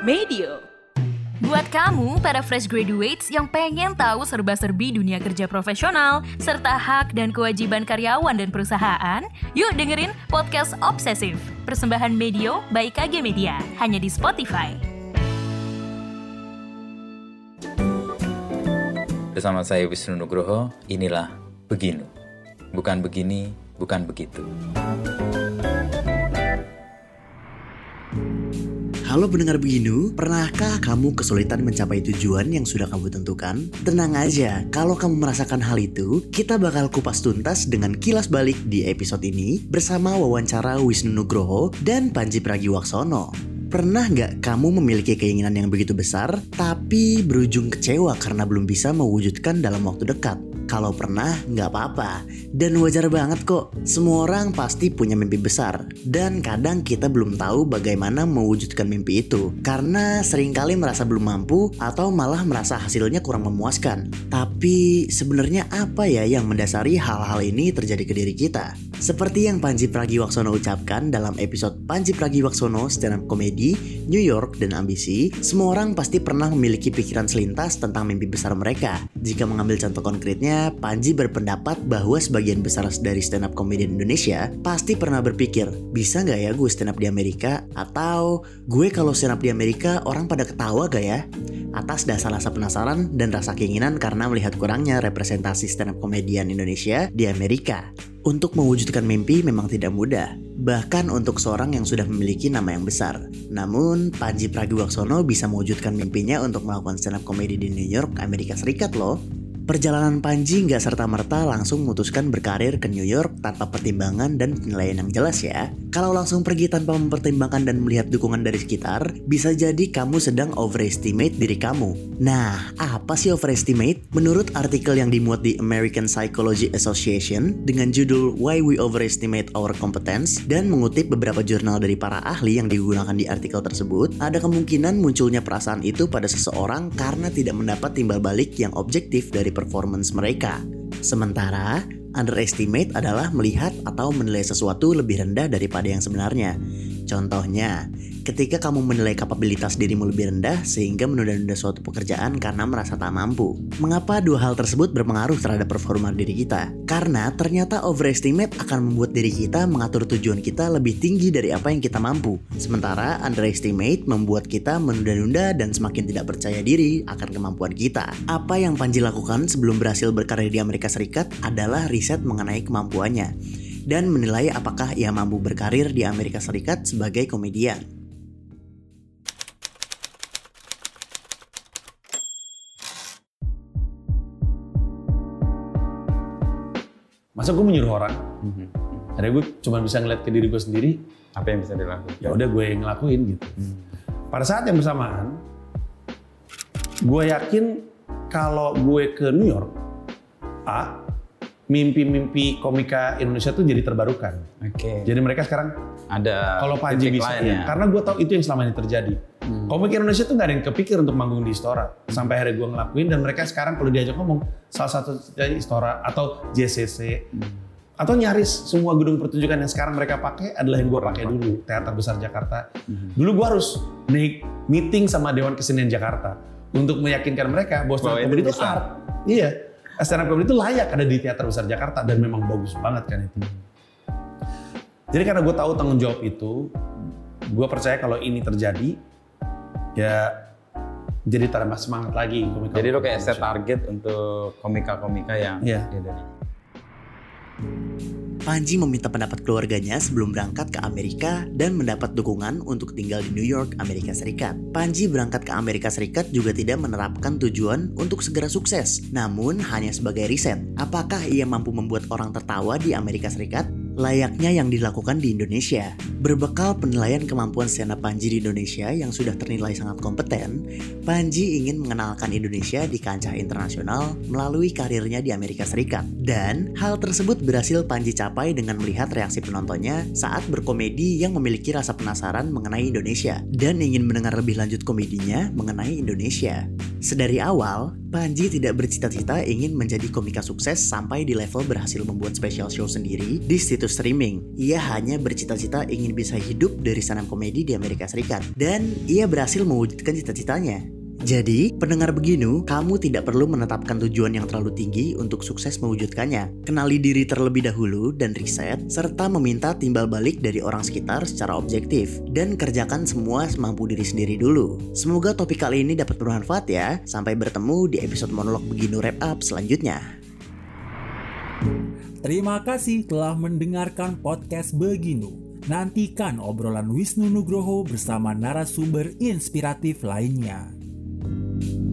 Medio. Buat kamu, para fresh graduates yang pengen tahu serba-serbi dunia kerja profesional, serta hak dan kewajiban karyawan dan perusahaan, yuk dengerin Podcast Obsesif, persembahan Medio by KG Media, hanya di Spotify. Bersama saya Wisnu Nugroho, inilah Beginu. Bukan begini, bukan begitu. Halo pendengar Beginu, pernahkah kamu kesulitan mencapai tujuan yang sudah kamu tentukan? Tenang aja, kalau kamu merasakan hal itu, kita bakal kupas tuntas dengan kilas balik di episode ini bersama wawancara Wisnu Nugroho dan Panji Pragiwaksono. Pernah nggak kamu memiliki keinginan yang begitu besar, tapi berujung kecewa karena belum bisa mewujudkan dalam waktu dekat? Kalau pernah, nggak apa-apa. Dan wajar banget kok, semua orang pasti punya mimpi besar. Dan kadang kita belum tahu bagaimana mewujudkan mimpi itu. Karena sering kali merasa belum mampu atau malah merasa hasilnya kurang memuaskan. Tapi sebenarnya apa ya yang mendasari hal-hal ini terjadi ke diri kita? Seperti yang Panji Pragiwaksono ucapkan dalam episode Panji Pragiwaksono stand up comedy, New York dan ambisi, semua orang pasti pernah memiliki pikiran selintas tentang mimpi besar mereka. Jika mengambil contoh konkretnya, Panji berpendapat bahwa sebagian besar dari stand up comedian Indonesia pasti pernah berpikir, bisa nggak ya gue stand up di Amerika? Atau gue kalau stand up di Amerika orang pada ketawa gak ya? Atas dasar rasa penasaran dan rasa keinginan karena melihat kurangnya representasi stand up comedian Indonesia di Amerika. Untuk mewujudkan mimpi memang tidak mudah, bahkan untuk seorang yang sudah memiliki nama yang besar. Namun, Panji Pragiwaksono bisa mewujudkan mimpinya untuk melakukan stand up comedy di New York, Amerika Serikat loh. Perjalanan Panji nggak serta-merta langsung memutuskan berkarir ke New York tanpa pertimbangan dan penilaian yang jelas ya. Kalau langsung pergi tanpa mempertimbangkan dan melihat dukungan dari sekitar, bisa jadi kamu sedang overestimate diri kamu. Nah, apa sih overestimate? Menurut artikel yang dimuat di American Psychology Association dengan judul Why We Overestimate Our Competence dan mengutip beberapa jurnal dari para ahli yang digunakan di artikel tersebut, ada kemungkinan munculnya perasaan itu pada seseorang karena tidak mendapat timbal balik yang objektif dari performance mereka. Sementara, underestimate adalah melihat atau menilai sesuatu lebih rendah daripada yang sebenarnya. Contohnya, ketika kamu menilai kapabilitas dirimu lebih rendah sehingga menunda-nunda suatu pekerjaan karena merasa tak mampu. Mengapa dua hal tersebut berpengaruh terhadap performa diri kita? Karena ternyata overestimate akan membuat diri kita mengatur tujuan kita lebih tinggi dari apa yang kita mampu. Sementara underestimate membuat kita menunda-nunda dan semakin tidak percaya diri akan kemampuan kita. Apa yang Panji lakukan sebelum berhasil berkarir di Amerika Serikat adalah riset mengenai kemampuannya dan menilai apakah ia mampu berkarir di Amerika Serikat sebagai komedian. Masa gue menyuruh orang? Akhirnya gue cuma bisa ngeliat ke diri gue sendiri, Apa yang bisa dilakukan? ya udah gue yang ngelakuin gitu. Pada saat yang bersamaan, gue yakin kalau gue ke New York, A, mimpi-mimpi komika Indonesia tuh jadi terbarukan. Oke. Jadi mereka sekarang Ada kalau Panji bisa, ya, ya. karena gue tahu itu yang selama ini terjadi. Komik Indonesia tuh gak ada yang kepikir untuk manggung di Istora. Sampai akhirnya gue ngelakuin dan mereka sekarang kalau diajak ngomong salah satu dari Istora atau JCC atau nyaris semua gedung pertunjukan yang sekarang mereka pakai adalah yang gue pakai dulu Teater Besar Jakarta. Dulu gue harus naik meeting sama Dewan Kesenian Jakarta untuk meyakinkan mereka bahwa stand comedy itu art. Iya, stand up comedy itu layak ada di Teater Besar Jakarta dan memang bagus banget kan itu. Jadi karena gue tahu tanggung jawab itu, gue percaya kalau ini terjadi, ya jadi tambah semangat lagi. komika- Jadi lo kayak set target untuk komika-komika yang Iya. dia dari Panji meminta pendapat keluarganya sebelum berangkat ke Amerika dan mendapat dukungan untuk tinggal di New York, Amerika Serikat. Panji berangkat ke Amerika Serikat juga tidak menerapkan tujuan untuk segera sukses, namun hanya sebagai riset. Apakah ia mampu membuat orang tertawa di Amerika Serikat? Layaknya yang dilakukan di Indonesia. Berbekal penilaian kemampuan up Panji di Indonesia yang sudah ternilai sangat kompeten, Panji ingin mengenalkan Indonesia di kancah internasional melalui karirnya di Amerika Serikat. Dan hal tersebut berhasil Panji capai dengan melihat reaksi penontonnya saat berkomedi yang memiliki rasa penasaran mengenai Indonesia dan ingin mendengar lebih lanjut komedinya mengenai Indonesia. Sedari awal, Panji tidak bercita-cita ingin menjadi komika sukses sampai di level berhasil membuat special show sendiri di situs streaming. Ia hanya bercita-cita ingin bisa hidup dari stand komedi di Amerika Serikat. Dan ia berhasil mewujudkan cita-citanya. Jadi, pendengar beginu, kamu tidak perlu menetapkan tujuan yang terlalu tinggi untuk sukses mewujudkannya. Kenali diri terlebih dahulu dan riset, serta meminta timbal balik dari orang sekitar secara objektif. Dan kerjakan semua semampu diri sendiri dulu. Semoga topik kali ini dapat bermanfaat ya. Sampai bertemu di episode monolog beginu wrap up selanjutnya. Terima kasih telah mendengarkan podcast Beginu. Nantikan obrolan Wisnu Nugroho bersama narasumber inspiratif lainnya. thank you